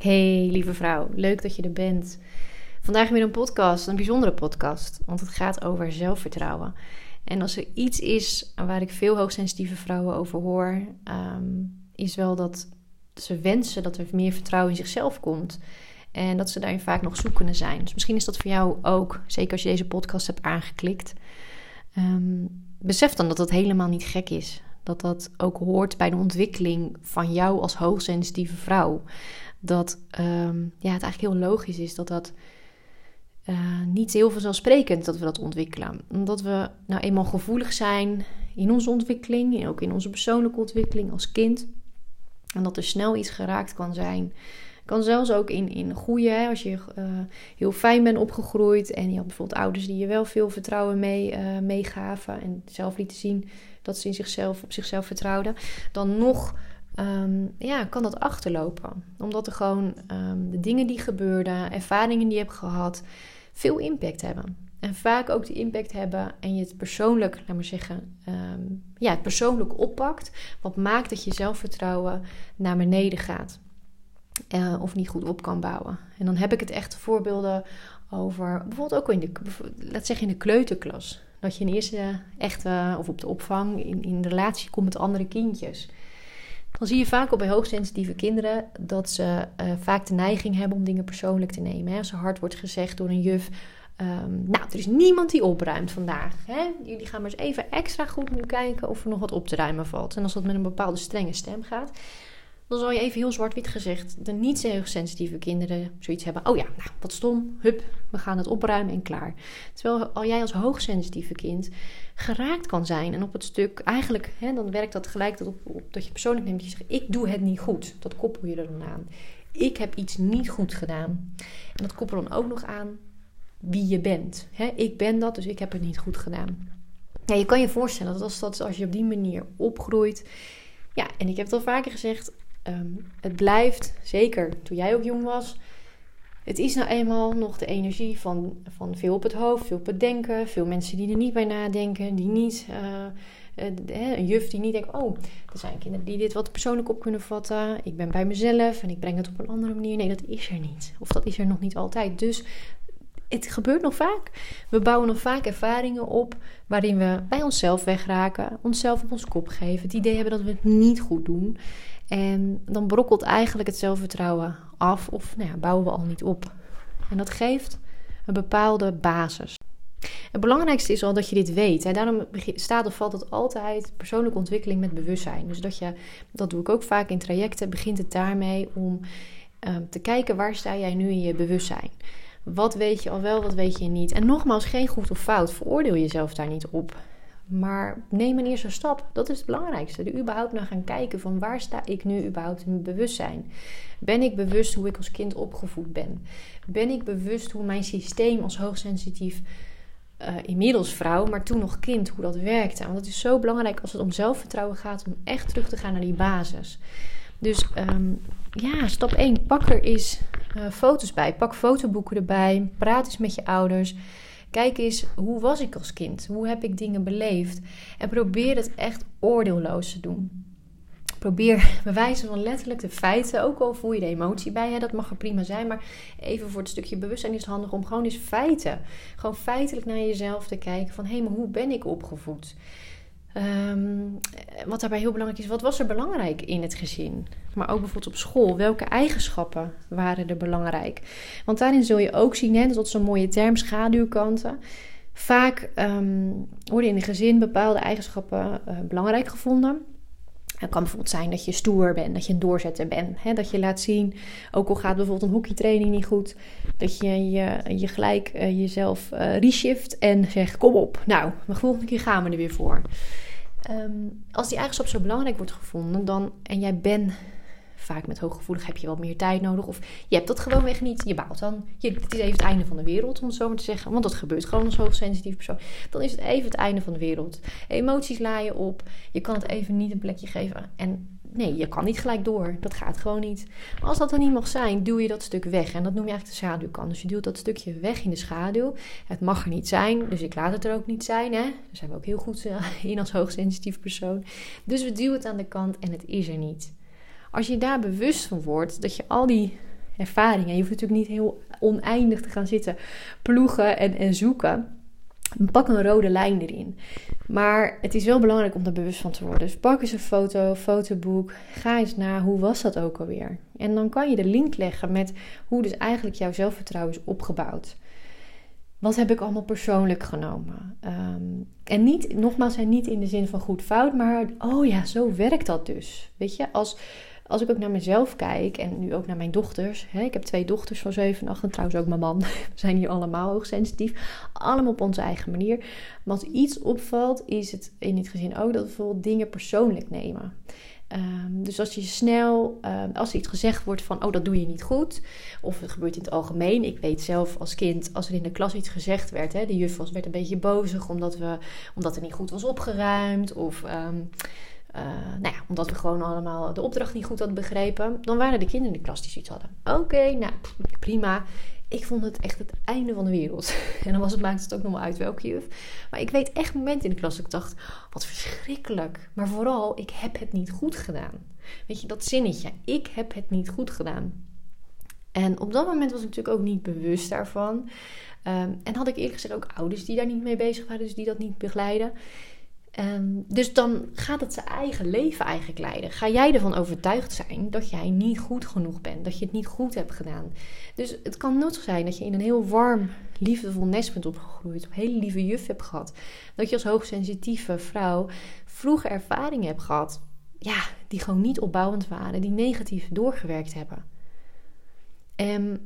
Hey lieve vrouw, leuk dat je er bent. Vandaag weer een podcast, een bijzondere podcast, want het gaat over zelfvertrouwen. En als er iets is waar ik veel hoogsensitieve vrouwen over hoor, ehm, is wel dat ze wensen dat er meer vertrouwen in zichzelf komt. En dat ze daarin vaak nog zoekende zijn. Dus misschien is dat voor jou ook, zeker als je deze podcast hebt aangeklikt. Um, besef dan dat dat helemaal niet gek is. Dat dat ook hoort bij de ontwikkeling van jou als hoogsensitieve vrouw dat um, ja, het eigenlijk heel logisch is dat dat uh, niet heel vanzelfsprekend dat we dat ontwikkelen. Omdat we nou eenmaal gevoelig zijn in onze ontwikkeling en ook in onze persoonlijke ontwikkeling als kind. En dat er snel iets geraakt kan zijn. Kan zelfs ook in, in goede, hè, als je uh, heel fijn bent opgegroeid en je had bijvoorbeeld ouders die je wel veel vertrouwen mee, uh, meegaven en zelf lieten zien dat ze in zichzelf, op zichzelf vertrouwden, dan nog um, ja, kan dat achterlopen. Omdat er gewoon um, de dingen die gebeurden, ervaringen die je hebt gehad, veel impact hebben. En vaak ook die impact hebben en je het persoonlijk, laat maar zeggen, um, ja, het persoonlijk oppakt. Wat maakt dat je zelfvertrouwen naar beneden gaat. Uh, of niet goed op kan bouwen. En dan heb ik het echt voorbeelden over, bijvoorbeeld ook in de, laat zeggen in de kleuterklas. Dat je in eerste echte, of op de opvang, in, in relatie komt met andere kindjes dan zie je vaak op bij hoogsensitieve kinderen dat ze uh, vaak de neiging hebben om dingen persoonlijk te nemen. Als er hard wordt gezegd door een juf. Um, nou, er is niemand die opruimt vandaag. Hè? Jullie gaan maar eens even extra goed nu kijken of er nog wat op te ruimen valt. En als dat met een bepaalde strenge stem gaat, dan zal je even heel zwart-wit gezegd de niet sensitieve kinderen zoiets hebben. Oh ja, nou, wat stom. Hup, we gaan het opruimen en klaar. Terwijl al jij als hoogsensitieve kind geraakt kan zijn. En op het stuk, eigenlijk, hè, dan werkt dat gelijk dat, op, dat je persoonlijk neemt. Je zegt, ik doe het niet goed. Dat koppel je er dan aan. Ik heb iets niet goed gedaan. En dat koppel dan ook nog aan wie je bent. Hè, ik ben dat, dus ik heb het niet goed gedaan. Ja, je kan je voorstellen dat als, dat als je op die manier opgroeit. Ja, en ik heb het al vaker gezegd. Um, het blijft, zeker toen jij ook jong was, het is nou eenmaal nog de energie van, van veel op het hoofd, veel op het denken. Veel mensen die er niet bij nadenken, die niet. Uh, uh, een juf die niet denkt: oh, er zijn kinderen die dit wat persoonlijk op kunnen vatten. Ik ben bij mezelf en ik breng het op een andere manier. Nee, dat is er niet. Of dat is er nog niet altijd. Dus het gebeurt nog vaak. We bouwen nog vaak ervaringen op waarin we bij onszelf wegraken, onszelf op ons kop geven, het idee hebben dat we het niet goed doen. En dan brokkelt eigenlijk het zelfvertrouwen af of nou ja, bouwen we al niet op. En dat geeft een bepaalde basis. Het belangrijkste is al dat je dit weet. Daarom staat of valt het altijd persoonlijke ontwikkeling met bewustzijn. Dus dat je, dat doe ik ook vaak in trajecten, begint het daarmee om uh, te kijken waar sta jij nu in je bewustzijn. Wat weet je al wel, wat weet je niet. En nogmaals, geen goed of fout. Veroordeel jezelf daar niet op. Maar neem een eerste stap. Dat is het belangrijkste. Er überhaupt naar gaan kijken van waar sta ik nu überhaupt in mijn bewustzijn. Ben ik bewust hoe ik als kind opgevoed ben? Ben ik bewust hoe mijn systeem als hoogsensitief, uh, inmiddels vrouw, maar toen nog kind, hoe dat werkte? Want het is zo belangrijk als het om zelfvertrouwen gaat om echt terug te gaan naar die basis. Dus um, ja, stap 1. Pak er eens uh, foto's bij. Pak fotoboeken erbij. Praat eens met je ouders. Kijk eens, hoe was ik als kind? Hoe heb ik dingen beleefd? En probeer het echt oordeelloos te doen. Probeer bewijzen van letterlijk de feiten, ook al voel je de emotie bij, dat mag er prima zijn, maar even voor het stukje bewustzijn is het handig om gewoon eens feiten, gewoon feitelijk naar jezelf te kijken van hé, maar hoe ben ik opgevoed? Um, wat daarbij heel belangrijk is, wat was er belangrijk in het gezin? Maar ook bijvoorbeeld op school, welke eigenschappen waren er belangrijk? Want daarin zul je ook zien, hè, dat is zo'n mooie term, schaduwkanten. Vaak um, worden in een gezin bepaalde eigenschappen uh, belangrijk gevonden. Het kan bijvoorbeeld zijn dat je stoer bent, dat je een doorzetter bent. Hè? Dat je laat zien, ook al gaat bijvoorbeeld een hockeytraining niet goed, dat je je, je gelijk uh, jezelf uh, reshift en zegt: Kom op, nou, de volgende keer gaan we er weer voor. Um, als die eigenschap zo belangrijk wordt gevonden dan, en jij bent vaak met hooggevoelig heb je wat meer tijd nodig. Of je hebt dat gewoonweg niet. Je baalt dan. Je, het is even het einde van de wereld, om het zo maar te zeggen. Want dat gebeurt gewoon als hoogsensitief persoon. Dan is het even het einde van de wereld. Emoties laaien op. Je kan het even niet een plekje geven. En nee, je kan niet gelijk door. Dat gaat gewoon niet. Als dat er niet mag zijn, duw je dat stuk weg. En dat noem je eigenlijk de schaduwkant. Dus je duwt dat stukje weg in de schaduw. Het mag er niet zijn, dus ik laat het er ook niet zijn. Hè? Daar zijn we ook heel goed eh, in als hoogsensitief persoon. Dus we duwen het aan de kant en het is er niet. Als je daar bewust van wordt dat je al die ervaring. En je hoeft natuurlijk niet heel oneindig te gaan zitten ploegen en, en zoeken. Pak een rode lijn erin. Maar het is wel belangrijk om er bewust van te worden. Dus pak eens een foto, fotoboek. Ga eens na, hoe was dat ook alweer? En dan kan je de link leggen met hoe dus eigenlijk jouw zelfvertrouwen is opgebouwd. Wat heb ik allemaal persoonlijk genomen? Ehm, en niet, nogmaals, niet in de zin van goed fout, maar oh ja, zo werkt dat dus. Weet je, als, als ik ook naar mezelf kijk en nu ook naar mijn dochters. Hè, ik heb twee dochters van 7 en 8 en trouwens ook mijn man. We zijn hier allemaal hoogsensitief. Allemaal op onze eigen manier. Als iets opvalt, is het in dit gezin ook dat we bijvoorbeeld dingen persoonlijk nemen. Ehm, dus als je snel, ehm, als er iets gezegd wordt van, oh dat doe je niet goed, of het gebeurt in het algemeen. Ik weet zelf als kind, als er in de klas iets gezegd werd, hè, de juf was, werd een beetje bozig omdat, we, omdat er niet goed was opgeruimd, of ehm, uh, nou ja, omdat we gewoon allemaal de opdracht niet goed hadden begrepen. Dan waren de kinderen in de klas die zoiets hadden. Oké, nou prima. Ik vond het echt het einde van de wereld. En dan was het, maakte het ook nog wel uit welke juf. Maar ik weet echt momenten in de klas dat ik dacht: wat verschrikkelijk. Maar vooral, ik heb het niet goed gedaan. Weet je, dat zinnetje. Ik heb het niet goed gedaan. En op dat moment was ik natuurlijk ook niet bewust daarvan. Um, en had ik eerlijk gezegd ook ouders die daar niet mee bezig waren, dus die dat niet begeleiden. Ehm, dus dan gaat het zijn eigen leven eigenlijk leiden. Ga jij ervan overtuigd zijn dat jij niet goed genoeg bent, dat je het niet goed hebt gedaan. Dus het kan nooit zijn dat je in een heel warm, liefdevol nest bent opgegroeid, een hele lieve juf hebt gehad, dat je als hoogsensitieve vrouw vroege ervaringen hebt gehad, ja, die gewoon niet opbouwend waren, die negatief doorgewerkt hebben. En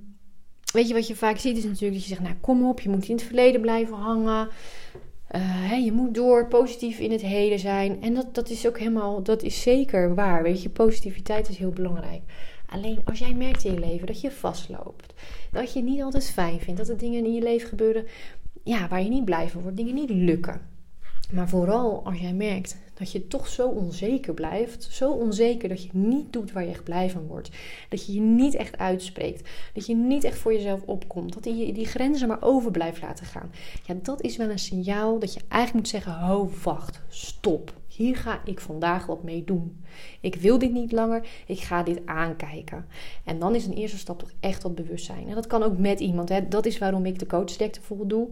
weet je wat je vaak ziet is natuurlijk dat je zegt, nou kom op, je moet in het verleden blijven hangen. Uh, je moet door, positief in het heden zijn. En dat, dat is ook helemaal, dat is zeker waar. Weet je, positiviteit is heel belangrijk. Alleen als jij merkt in je leven dat je vastloopt, dat je het niet altijd fijn vindt, dat er dingen in je leven gebeuren ja, waar je niet blij van wordt, dingen niet lukken. Maar vooral als jij merkt dat je toch zo onzeker blijft. Zo onzeker dat je niet doet waar je echt blij van wordt. Dat je je niet echt uitspreekt. Dat je niet echt voor jezelf opkomt. Dat je die grenzen maar over blijft laten gaan. Ja, dat is wel een signaal dat je eigenlijk moet zeggen: ho, wacht, stop. Hier ga ik vandaag wat mee doen. Ik wil dit niet langer. Ik ga dit aankijken. En dan is een eerste stap toch echt wat bewustzijn. En dat kan ook met iemand. Hè. Dat is waarom ik de coachdekte bijvoorbeeld doe.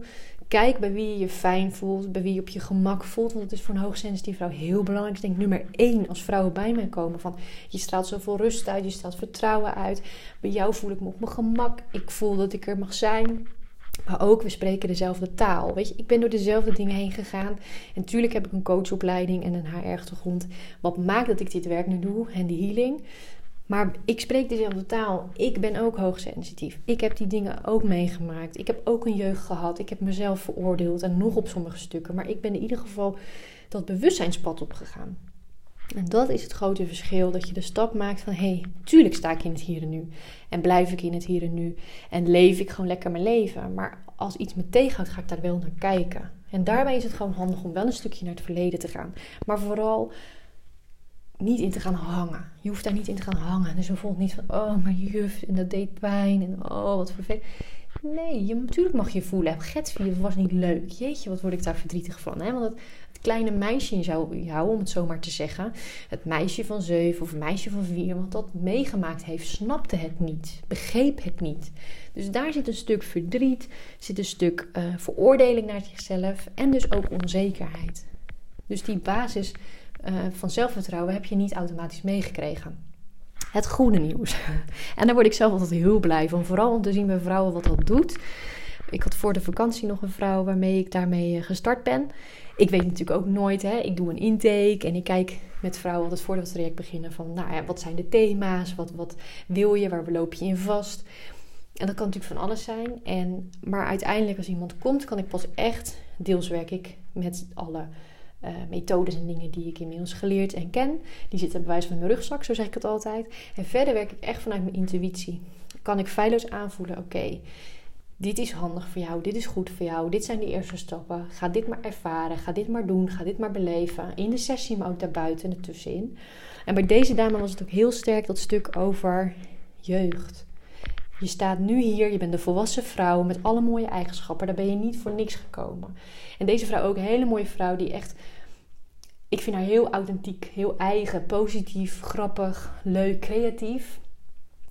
Kijk bij wie je je fijn voelt, bij wie je op je gemak voelt. Want het is voor een hoogsensitieve vrouw heel belangrijk. Ik denk nummer één als vrouwen bij mij komen. Van je straalt zoveel rust uit, je straalt vertrouwen uit. Bij jou voel ik me op mijn gemak. Ik voel dat ik er mag zijn. Maar ook, we spreken dezelfde taal. Weet je, ik ben door dezelfde dingen heen gegaan. En natuurlijk heb ik een coachopleiding en een HR-achtergrond. Wat maakt dat ik dit werk nu doe en die healing. Maar ik spreek dezelfde taal. Ik ben ook hoogsensitief. Ik heb die dingen ook meegemaakt. Ik heb ook een jeugd gehad. Ik heb mezelf veroordeeld en nog op sommige stukken. Maar ik ben in ieder geval dat bewustzijnspad opgegaan. En dat is het grote verschil. Dat je de stap maakt van... hé, hey, tuurlijk sta ik in het hier en nu. En blijf ik in het hier en nu. En leef ik gewoon lekker mijn leven. Maar als iets me tegenhoudt, ga ik daar wel naar kijken. En daarbij is het gewoon handig om wel een stukje naar het verleden te gaan. Maar vooral niet in te gaan hangen. Je hoeft daar niet in te gaan hangen. Dus bijvoorbeeld niet van, oh, maar juf, en dat deed pijn. En oh, wat vervelend. Nee, je, natuurlijk mag je voelen. Getsvier was niet leuk. Jeetje, wat word ik daar verdrietig van. Hè? Want het, het kleine meisje in jou, om het zo maar te zeggen. Het meisje van zeven of het meisje van vier. Wat dat meegemaakt heeft, snapte het niet. Begreep het niet. Dus daar zit een stuk verdriet. Zit een stuk uh, veroordeling naar zichzelf. En dus ook onzekerheid. Dus die basis uh, van zelfvertrouwen heb je niet automatisch meegekregen. Het goede nieuws. En daar word ik zelf altijd heel blij van. Vooral om te zien bij vrouwen wat dat doet. Ik had voor de vakantie nog een vrouw waarmee ik daarmee eh, gestart ben. Ik weet natuurlijk ook nooit, hè. ik doe een intake en ik kijk met vrouwen altijd voordat het traject beginnen van, nou ja, wat zijn de thema's, wat, wat wil je, waar loop je in vast. En dat kan natuurlijk van alles zijn. En, maar uiteindelijk als iemand komt, kan ik pas echt, deels werk ik met alle uh, methodes en dingen die ik inmiddels geleerd en ken. Die zitten bij wijze van mijn rugzak, zo zeg ik het altijd. En verder werk ik echt vanuit mijn intuïtie. Kan ik feilloos aanvoelen, oké, dit is handig voor jou, dit is goed voor jou, dit zijn de eerste stappen. Ga dit maar ervaren, ga dit maar doen, ga dit maar beleven. In de sessie, maar ook daarbuiten en ertussenin. En bij deze dame was het ook heel sterk dat stuk over jeugd. Je staat nu hier, je bent de volwassen vrouw met alle mooie eigenschappen. Daar ben je niet voor niks gekomen. En deze vrouw ook een hele mooie vrouw die echt ik vind haar heel authentiek, heel eigen, positief, grappig, leuk, creatief.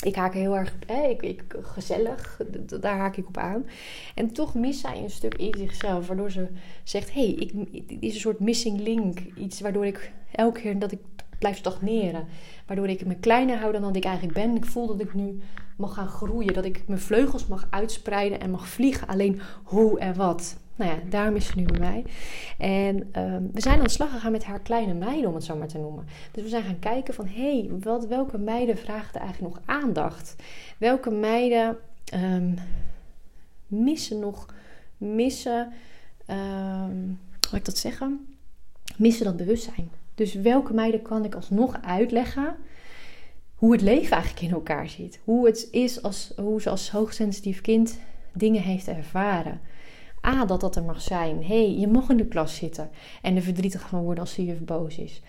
ik haak heel erg, hè, ik, ik, gezellig, daar haak ik op aan. En toch mist zij een stuk in zichzelf, waardoor ze zegt: hé, hey, ik, is een soort missing link. Iets waardoor ik elke keer dat ik blijf stagneren. Waardoor ik me kleiner hou dan dat ik eigenlijk ben. Ik voel dat ik nu mag gaan groeien, dat ik mijn vleugels mag uitspreiden en mag vliegen. Alleen hoe en wat. Nou ja, daarom is ze nu bij mij. En ehm, we zijn aan de slag gegaan met haar kleine meiden, om het zo maar te noemen. Dus we zijn gaan kijken van, hé, hey, wat, welke meiden vragen eigenlijk nog aandacht? Welke meiden um, missen nog, missen, um, hoe ik dat zeggen? Missen dat bewustzijn. Dus welke meiden kan ik alsnog uitleggen hoe het leven eigenlijk in elkaar zit? Hoe het is als, hoe ze als hoogsensitief kind dingen heeft ervaren. A, dat dat er mag zijn. hey, je mag in de klas zitten en er verdrietig van worden als ze juf boos is.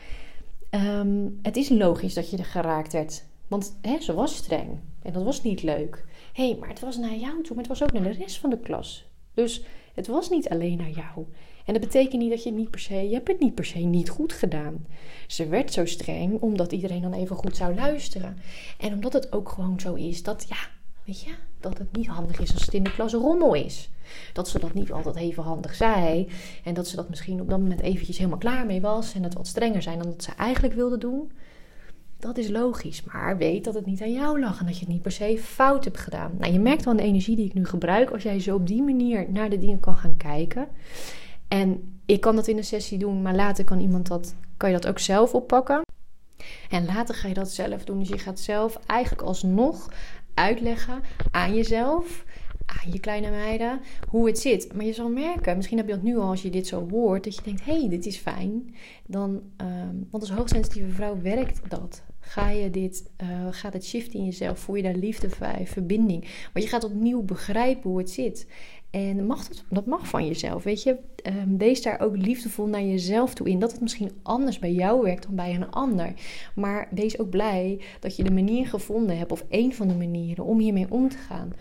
Ehm, het is logisch dat je er geraakt werd. Want hè, ze was streng en dat was niet leuk. Hey, maar het was naar jou toe, maar het was ook naar de rest van de klas. Dus het was niet alleen naar jou. En dat betekent niet dat je het niet per se, je hebt het niet per se niet goed gedaan. Ze werd zo streng omdat iedereen dan even goed zou luisteren. En omdat het ook gewoon zo is dat, ja, weet je, dat het niet handig is als het in de klas rommel is. Dat ze dat niet altijd even handig zei. En dat ze dat misschien op dat moment eventjes helemaal klaar mee was. En het wat strenger zijn dan dat ze eigenlijk wilde doen. Dat is logisch. Maar weet dat het niet aan jou lag. En dat je het niet per se fout hebt gedaan. Nou, je merkt wel de energie die ik nu gebruik. Als jij zo op die manier naar de dingen kan gaan kijken. En ik kan dat in een sessie doen. Maar later kan iemand dat, kan je dat ook zelf oppakken. En later ga je dat zelf doen. Dus je gaat zelf eigenlijk alsnog uitleggen aan jezelf aan je kleine meiden hoe het zit. Maar je zal merken, misschien heb je dat nu al als je dit zo hoort, dat je denkt: hé, hey, dit is fijn. Dan, ehm, want als hoogsensitieve vrouw werkt dat. Ga je dit, uh, gaat het shiften in jezelf? Voel je daar liefde bij, verbinding? Maar je gaat opnieuw begrijpen hoe het zit. En mag dat, dat mag van jezelf, weet je. Um, wees daar ook liefdevol naar jezelf toe in. Dat het misschien anders bij jou werkt dan bij een ander. Maar wees ook blij dat je de manier gevonden hebt, of één van de manieren, om hiermee om te gaan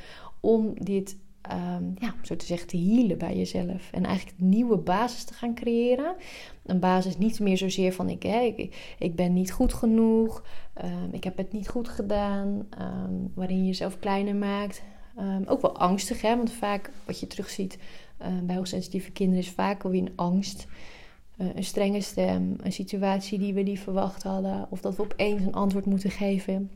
om dit, um, ja, zo te zeggen, te healen bij jezelf. En eigenlijk een nieuwe basis te gaan creëren. Een basis niet meer zozeer van ik, hè, ik, ben niet goed genoeg, um, ik heb het niet goed gedaan, waarin je jezelf kleiner maakt. Ook wel angstig, hè, want vaak wat je terugziet bij hoogsensitieve kinderen is vaak alweer een angst. Uh, een strenge stem, een situatie die we niet verwacht hadden, of dat we opeens een antwoord moeten geven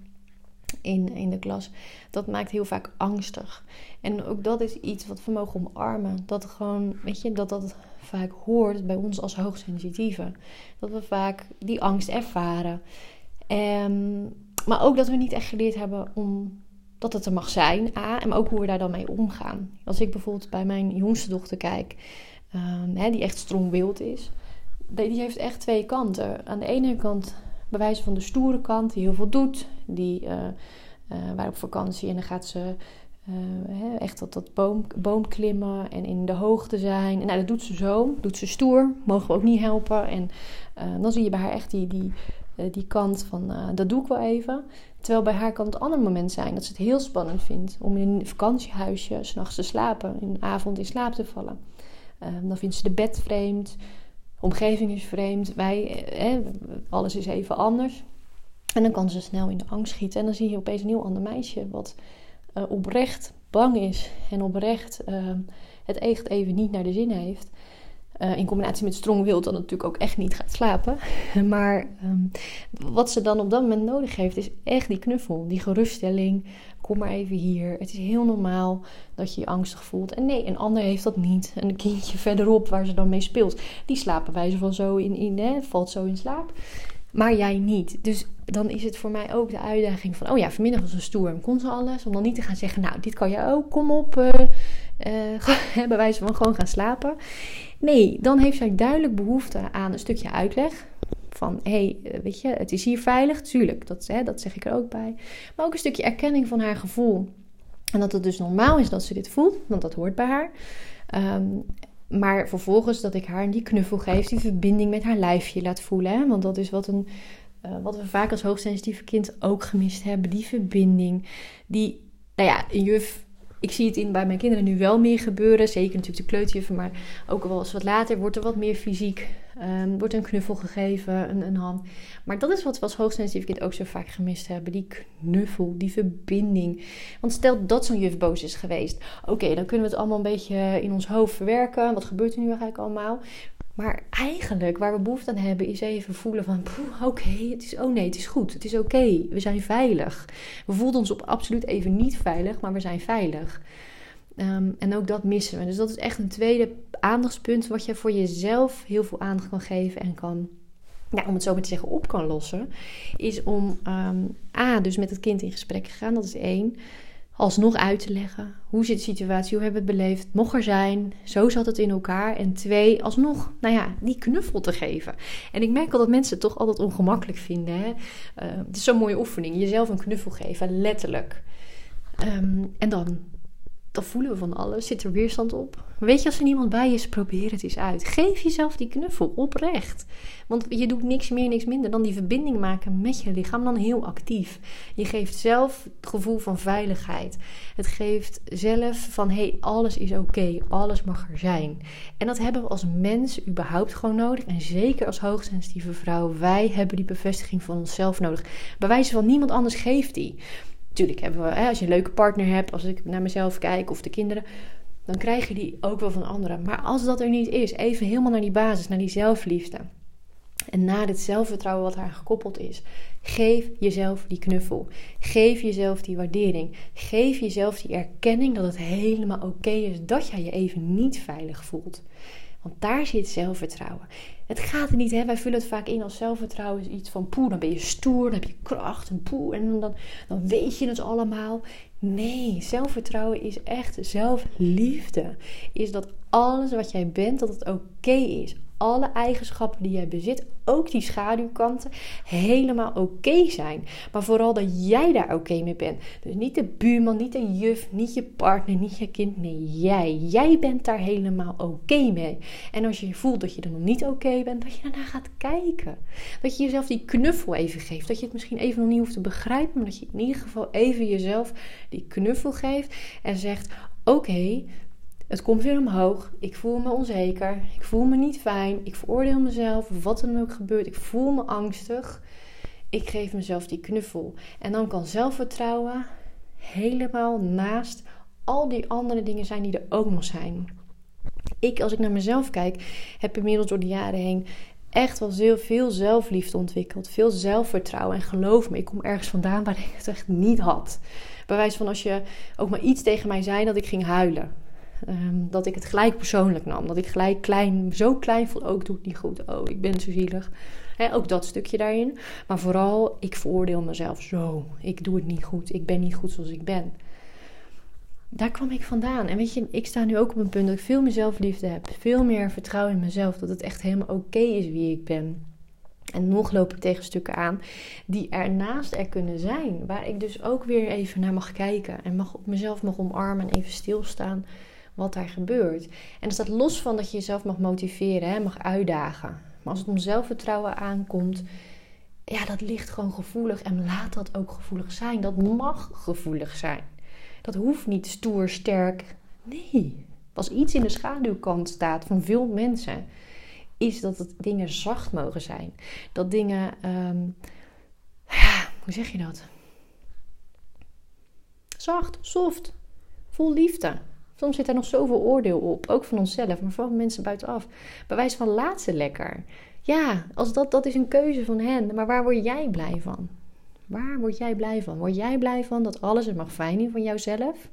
in, in de klas. Dat maakt heel vaak angstig. En ook dat is iets wat we mogen omarmen. Dat gewoon, weet je, dat dat vaak hoort bij ons als hoogsensitieve. Dat we vaak die angst ervaren. Um, maar ook dat we niet echt geleerd hebben om dat het er mag zijn. A, en ook hoe we daar dan mee omgaan. Als ik bijvoorbeeld bij mijn jongste dochter kijk, um, hè, die echt strong is. Die heeft echt twee kanten. Aan de ene kant bewijzen van de stoere kant, die heel veel doet. Die uh, uh, op vakantie en dan gaat ze uh, echt dat, dat boom, boom klimmen en in de hoogte zijn. En nou, dat doet ze zo, doet ze stoer, mogen we ook niet helpen. En dan zie je bij haar echt die, die, die kant van, dat doe ik wel even. Terwijl bij haar kan het ander moment zijn dat ze het heel spannend vindt om in een vakantiehuisje s'nachts te slapen, in de avond in slaap te vallen. dan vindt ze de bed vreemd omgeving is vreemd, wij, eh, alles is even anders. En dan kan ze snel in de angst schieten. En dan zie je opeens een heel ander meisje wat oprecht bang is en oprecht uh, het echt even niet naar de zin heeft. Uh, in combinatie met strong wild, dan natuurlijk ook echt niet gaat slapen. maar um, wat ze dan op dat moment nodig heeft, is echt die knuffel, die geruststelling. Kom maar even hier. Het is heel normaal dat je je angstig voelt. En nee, een ander heeft dat niet. En een kindje verderop waar ze dan mee speelt, die slapen wijze van zo in, in hè, valt zo in slaap. Maar jij niet. Dus dan is het voor mij ook de uitdaging van... oh ja, vanmiddag was een stoer en kon ze alles. Om dan niet te gaan zeggen, nou, dit kan je ook. Kom op, uh, uh, bij wijze van gewoon gaan slapen. Nee, dan heeft zij duidelijk behoefte aan een stukje uitleg. Van, hé, hey, eh, weet je, het is hier veilig. Tuurlijk, dat, hè, dat zeg ik er ook bij. Maar ook een stukje erkenning van haar gevoel. En dat het dus normaal is dat ze dit voelt, want dat hoort bij haar. Um, maar vervolgens dat ik haar die knuffel geef, die verbinding met haar lijfje laat voelen. Hè? Want dat is wat, een, uh, wat we vaak als hoogsensitieve kind ook gemist hebben. Die verbinding. Die, nou ja, een juf ik zie het in, bij mijn kinderen nu wel meer gebeuren. Zeker natuurlijk de kleuterjuffen, maar ook wel eens wat later wordt er wat meer fysiek. Um, wordt een knuffel gegeven, een, een, hand. Maar dat is wat we als hoogsensitief kind ook zo vaak gemist hebben. Die knuffel, die verbinding. Want stel dat zo'n juf boos is geweest. Oké, dan kunnen we het allemaal een beetje in ons hoofd verwerken. Wat gebeurt er nu eigenlijk allemaal? Maar eigenlijk waar we behoefte aan hebben is even voelen van oké, het is oh nee, het is goed, het is oké, we zijn veilig. We voelden ons op absoluut even niet veilig, maar we zijn veilig. Ehm, en ook dat missen we. Dus dat is echt een tweede aandachtspunt wat je voor jezelf heel veel aandacht kan geven en kan, ja, om het zo maar te zeggen, op kan lossen. Is om um, A, dus met het kind in gesprek te gaan, dat is één alsnog uit te leggen. Hoe zit de situatie? Hoe hebben we het beleefd? Mocht er zijn. Zo zat het in elkaar. En twee, alsnog, nou ja, die knuffel te geven. En ik merk al dat mensen het toch altijd ongemakkelijk vinden. Hè? Uh, het is zo'n mooie oefening. Jezelf een knuffel geven, letterlijk. Um, en dan dan voelen we van alles. Zit er weerstand op? Weet je, als er niemand bij is, probeer het eens uit. Geef jezelf die knuffel oprecht. Want je doet niks meer, niks minder dan die verbinding maken met je lichaam dan heel actief. Je geeft zelf het gevoel van veiligheid. Het geeft zelf van hé, hey, alles is oké, alles mag er zijn. En dat hebben we als mens überhaupt gewoon nodig. En zeker als hoogsensitieve vrouw, wij hebben die bevestiging van onszelf nodig. Bij wijze van niemand anders geeft die. Tuurlijk hebben we, hè, als je een leuke partner hebt, als ik naar mezelf kijk of de kinderen, dan krijg je die ook wel van anderen. Maar als dat er niet is, even helemaal naar die basis, naar die zelfliefde. En na dit zelfvertrouwen wat daar gekoppeld is, geef jezelf die knuffel. Geef jezelf die waardering. Geef jezelf die erkenning dat het helemaal oké is dat jij je even niet veilig voelt. Want daar zit zelfvertrouwen. Het gaat er niet, hè? wij vullen het vaak in als zelfvertrouwen is iets van poe, dan ben je stoer, dan heb je kracht en poe en dan, dan weet je het allemaal. Nee, zelfvertrouwen is echt zelfliefde. Is dat alles wat jij bent, dat het oké is alle eigenschappen die jij bezit, ook die schaduwkanten, helemaal oké zijn. Maar vooral dat jij daar oké mee bent. Dus niet de buurman, niet de juf, niet je partner, niet je kind. Nee, jij. Jij bent daar helemaal oké mee. En als je voelt dat je er nog niet oké bent, dat je daarna gaat kijken. Dat je jezelf die knuffel even geeft. Dat je het misschien even nog niet hoeft te begrijpen, maar dat je in ieder geval even jezelf die knuffel geeft en zegt: Oké, het komt weer omhoog. Ik voel me onzeker. Ik voel me niet fijn. Ik veroordeel mezelf. Wat er ook gebeurt. Ik voel me angstig. Ik geef mezelf die knuffel. En dan kan zelfvertrouwen helemaal naast al die andere dingen zijn die er ook nog zijn. Ik, als ik naar mezelf kijk, heb inmiddels door de jaren heen echt wel heel veel zelfliefde ontwikkeld. Veel zelfvertrouwen. En geloof me, ik kom ergens vandaan waar ik het echt niet had. Bij wijze van als je ook maar iets tegen mij zei, dat ik ging huilen. Ehm, dat ik het gelijk persoonlijk nam. Dat ik gelijk klein, zo klein vond. Ook doe het niet goed. Oh, ik ben zo zielig. ook dat stukje daarin. Maar vooral, ik veroordeel mezelf zo. Ik doe het niet goed. Ik ben niet goed zoals ik ben. Daar kwam ik vandaan. En weet je, ik sta nu ook op een punt dat ik veel meer zelfliefde heb. Veel meer vertrouwen in mezelf. Dat het echt helemaal oké is wie ik ben. En nog loop ik tegen stukken aan die ernaast er kunnen zijn. Waar ik dus ook weer even naar mag kijken. En mag, mezelf mag omarmen en even stilstaan wat daar gebeurt. En dat los van dat je jezelf mag motiveren, hè, mag uitdagen. Maar als het om zelfvertrouwen aankomt, ja, dat ligt gewoon gevoelig. En laat dat ook gevoelig zijn. Dat mag gevoelig zijn. Dat hoeft niet stoer, sterk. Nee. Als iets in de schaduwkant staat van veel mensen, is dat het dingen zacht mogen zijn. Dat dingen, um, ja, hoe zeg je dat? Zacht, soft, vol liefde. Soms zit er nog zoveel oordeel op, ook van onszelf, maar vooral van mensen buitenaf. Bij wijze van laat ze lekker. Ja, als dat, dat is een keuze van hen, maar waar word jij blij van? Waar word jij blij van? Word jij blij van dat alles het mag fijn van jouzelf?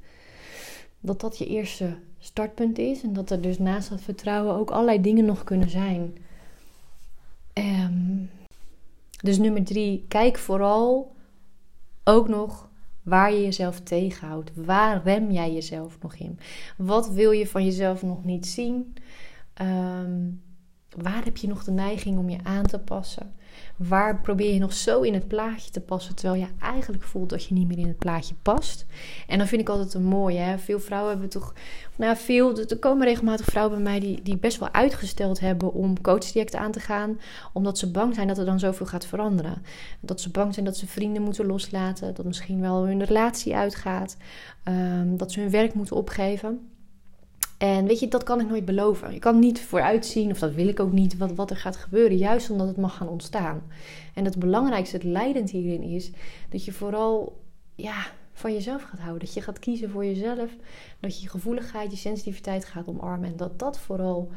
Dat dat je eerste startpunt is en dat er dus naast dat vertrouwen ook allerlei dingen nog kunnen zijn. Um, dus nummer drie, kijk vooral ook nog Waar je jezelf tegenhoudt. Waar rem jij jezelf nog in? Wat wil je van jezelf nog niet zien? Ehm, Waar heb je nog de neiging om je aan te passen? Waar probeer je nog zo in het plaatje te passen, terwijl je eigenlijk voelt dat je niet meer in het plaatje past? En dan vind ik altijd een mooie. Hè? Veel vrouwen hebben toch, nou veel, er komen regelmatig vrouwen bij mij die, die best wel uitgesteld hebben om coachtrajecten aan te gaan, omdat ze bang zijn dat er dan zoveel gaat veranderen. Dat ze bang zijn dat ze vrienden moeten loslaten, dat misschien wel hun relatie uitgaat, um, dat ze hun werk moeten opgeven. En weet je, dat kan ik nooit beloven. Je kan niet vooruitzien, of dat wil ik ook niet, wat, wat er gaat gebeuren. Juist omdat het mag gaan ontstaan. En het belangrijkste, het leidend hierin is dat je vooral ja, van jezelf gaat houden. Dat je gaat kiezen voor jezelf. Dat je gevoeligheid, je sensitiviteit gaat omarmen. En dat dat vooral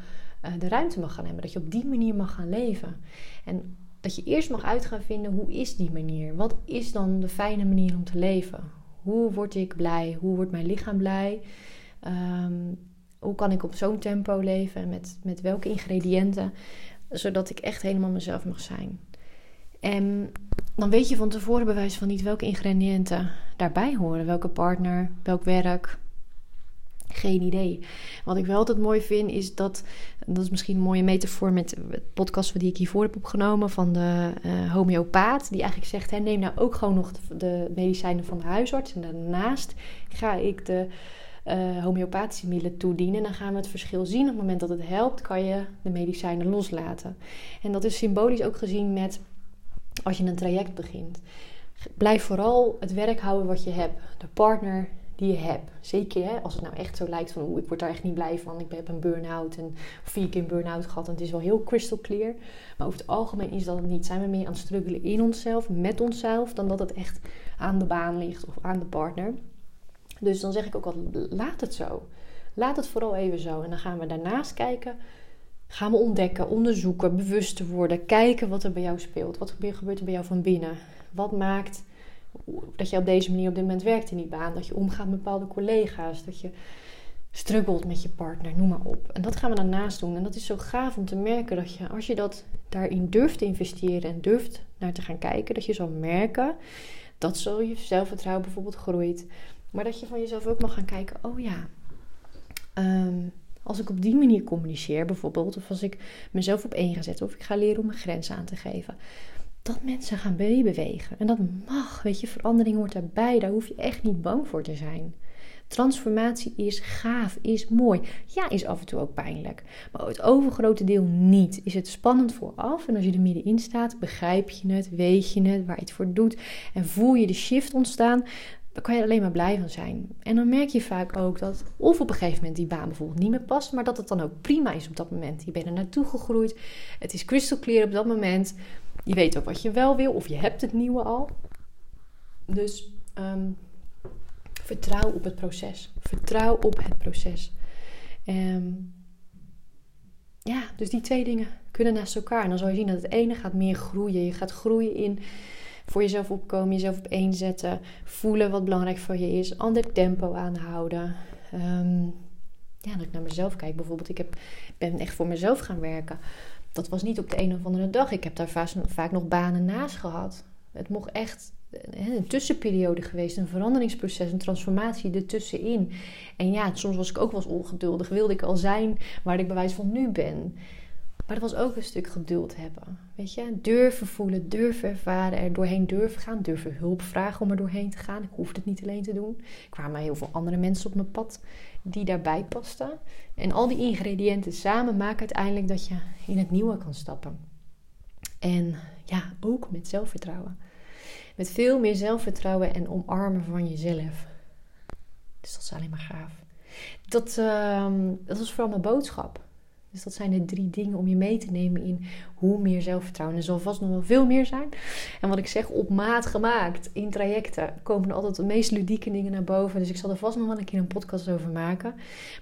uh, de ruimte mag gaan hebben. Dat je op die manier mag gaan leven. En dat je eerst mag uit gaan vinden, hoe is die manier? Wat is dan de fijne manier om te leven? Hoe word ik blij? Hoe wordt mijn lichaam blij? Um, hoe kan ik op zo'n tempo leven en met, met welke ingrediënten, zodat ik echt helemaal mezelf mag zijn. En dan weet je van tevoren bewijs van niet welke ingrediënten daarbij horen, welke partner, welk werk. Geen idee. Wat ik wel altijd mooi vind is dat, dat is misschien een mooie metafoor met het podcast die ik hiervoor heb opgenomen van de uh, homeopaat, die eigenlijk zegt: hè, neem nou ook gewoon nog de medicijnen van de huisarts en daarnaast ga ik de uh, homeopathische middelen toedienen. Dan gaan we het verschil zien. Op het moment dat het helpt, kan je de medicijnen loslaten. En dat is symbolisch ook gezien met als je een traject begint. Blijf vooral het werk houden wat je hebt. De partner die je hebt. Zeker hè, als het nou echt zo lijkt van ik word daar echt niet blij van. Ik heb een burn-out en vier keer een burn-out gehad. En het is wel heel crystal clear. Maar over het algemeen is dat het niet. Zijn we meer aan het struggelen in onszelf, met onszelf, dan dat het echt aan de baan ligt of aan de partner. Dus dan zeg ik ook altijd, laat het zo. Laat het vooral even zo. En dan gaan we daarnaast kijken. Gaan we ontdekken, onderzoeken, bewust te worden. Kijken wat er bij jou speelt. Wat gebeurt er bij jou van binnen? Wat maakt dat je op deze manier op dit moment werkt in die baan? Dat je omgaat met bepaalde collega's. Dat je struggelt met je partner, noem maar op. En dat gaan we daarnaast doen. En dat is zo gaaf om te merken dat je, als je dat daarin durft te investeren en durft naar te gaan kijken, dat je zal merken dat zo je zelfvertrouwen bijvoorbeeld groeit. Maar dat je van jezelf ook mag gaan kijken: oh ja, ehm, als ik op die manier communiceer bijvoorbeeld, of als ik mezelf op één ga zetten, of ik ga leren om mijn grenzen aan te geven, dat mensen gaan meebewegen. En dat mag, weet je, verandering hoort daarbij. Daar hoef je echt niet bang voor te zijn. Transformatie is gaaf, is mooi. Ja, is af en toe ook pijnlijk. Maar het overgrote deel niet. Is het spannend vooraf. En als je er middenin staat, begrijp je het, weet je het, waar je het voor doet. En voel je de shift ontstaan dan kan je alleen maar blij van zijn. En dan merk je vaak ook dat of op een gegeven moment die baan bijvoorbeeld niet meer past, maar dat het dan ook prima is op dat moment. Je bent er naartoe gegroeid. Het is crystal clear op dat moment. Je weet ook wat je wel wil of je hebt het nieuwe al. Dus um, vertrouw op het proces. Vertrouw op het proces. Um, ja, dus die twee dingen kunnen naast elkaar. En dan zal je zien dat het ene gaat meer groeien. Je gaat groeien in voor jezelf opkomen, jezelf op één zetten, voelen wat belangrijk voor je is, ander tempo aanhouden. Um, ja, dat ik naar mezelf kijk. Bijvoorbeeld, ik heb, ben echt voor mezelf gaan werken. Dat was niet op de een of andere dag. Ik heb daar vaak, vaak nog banen naast gehad. Het mocht echt een tussenperiode geweest, een veranderingsproces, een transformatie ertussenin. En ja, soms was ik ook wel eens ongeduldig. Wilde ik al zijn waar ik bewijs van nu ben. Maar dat was ook een stuk geduld hebben. Weet je, durven voelen, durven ervaren, er doorheen durven gaan, durven hulp vragen om er doorheen te gaan. Ik hoefde het niet alleen te doen. Er kwamen heel veel andere mensen op mijn pad die daarbij pasten. En al die ingrediënten samen maken uiteindelijk dat je in het nieuwe kan stappen. En ja, ook met zelfvertrouwen. Met veel meer zelfvertrouwen en omarmen van jezelf. Dus dat is alleen maar gaaf. Dat, uh, dat was vooral mijn boodschap. Dus dat zijn de drie dingen om je mee te nemen in hoe meer zelfvertrouwen. Er zal vast nog wel veel meer zijn. En wat ik zeg, op maat gemaakt in trajecten komen altijd de meest ludieke dingen naar boven. Dus ik zal er vast nog wel een keer een podcast over maken.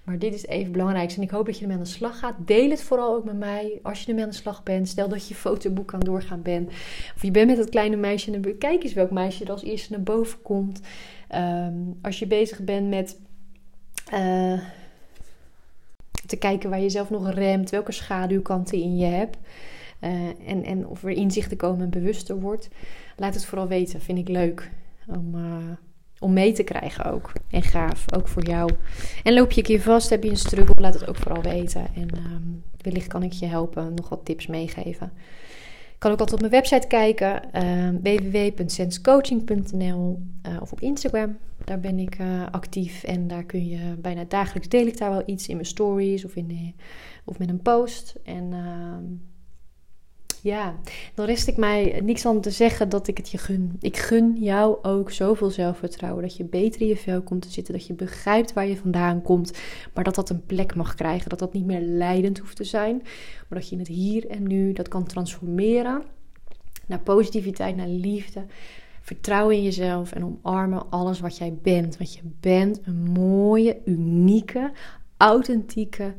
Maar dit is even belangrijk. En ik hoop dat je ermee aan de slag gaat. Deel het vooral ook met mij als je ermee aan de slag bent. Stel dat je fotoboek aan doorgaan bent. Of je bent met dat kleine meisje en kijk eens welk meisje er als eerste naar boven komt. Ehm, als je bezig bent met... Uh, te kijken waar je zelf nog remt, welke schaduwkanten in je hebt. Uh, en, en of er inzichten komen en bewuster wordt. Laat het vooral weten, vind ik leuk. Om, uh, om mee te krijgen ook. En gaaf, ook voor jou. En loop je een keer vast, heb je een struggle, laat het ook vooral weten. En ehm, wellicht kan ik je helpen, nog wat tips meegeven. Kan ook altijd op mijn website kijken, uh, www.senscoaching.nl uh, of op Instagram. Daar ben ik uh, actief en daar kun je bijna dagelijks deel ik daar wel iets in mijn stories of, in de, of met een post. En ehm, ja, dan rest ik mij niks aan te zeggen dat ik het je gun. Ik gun jou ook zoveel zelfvertrouwen. Dat je beter in je vel komt te zitten. Dat je begrijpt waar je vandaan komt. Maar dat dat een plek mag krijgen. Dat dat niet meer leidend hoeft te zijn. Maar dat je in het hier en nu dat kan transformeren. Naar positiviteit, naar liefde. Vertrouwen in jezelf en omarmen alles wat jij bent. Want je bent een mooie, unieke, authentieke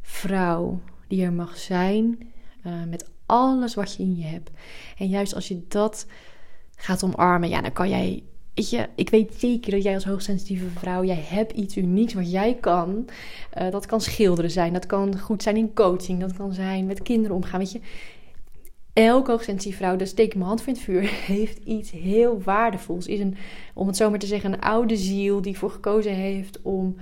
vrouw. Die er mag zijn. Uh, met alles wat je in je hebt. En juist als je dat gaat omarmen, ja, dan kan jij. Weet je, ik weet zeker dat jij als hoogsensitieve vrouw, jij hebt iets unieks wat jij kan. Uh, dat kan schilderen zijn, dat kan goed zijn in coaching, dat kan zijn met kinderen omgaan. Weet je, elke hoogsensitieve vrouw, dus steek mijn hand voor het vuur, heeft iets heel waardevols. Is een, om het zo maar te zeggen, een oude ziel die voor gekozen heeft om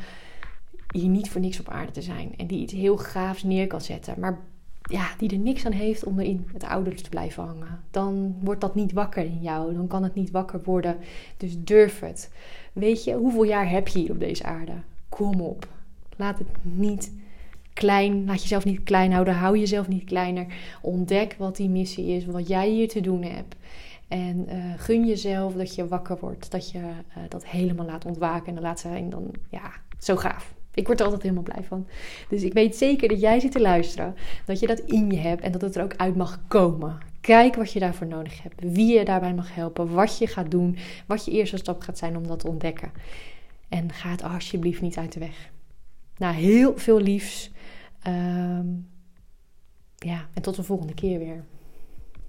hier niet voor niks op aarde te zijn. En die iets heel gaafs neer kan zetten. Maar ja, die er niks aan heeft om er in het oude te blijven hangen. Dan wordt dat niet wakker in jou. Dan kan het niet wakker worden. Dus durf het. Weet je, hoeveel jaar heb je hier op deze aarde? Kom op. Laat het niet klein. Laat jezelf niet klein houden. Hou jezelf niet kleiner. Ontdek wat die missie is. Wat jij hier te doen hebt. En uh, gun jezelf dat je wakker wordt. Dat je uh, dat helemaal laat ontwaken. En dan laat zijn dan, ja, zo gaaf. Ik word er altijd helemaal blij van. Dus ik weet zeker dat jij zit te luisteren. Dat je dat in je hebt en dat het er ook uit mag komen. Kijk wat je daarvoor nodig hebt. Wie je daarbij mag helpen. Wat je gaat doen. Wat je eerste stap gaat zijn om dat te ontdekken. En ga het alsjeblieft niet uit de weg. Nou, heel veel liefs. Um, ja, en tot de volgende keer weer.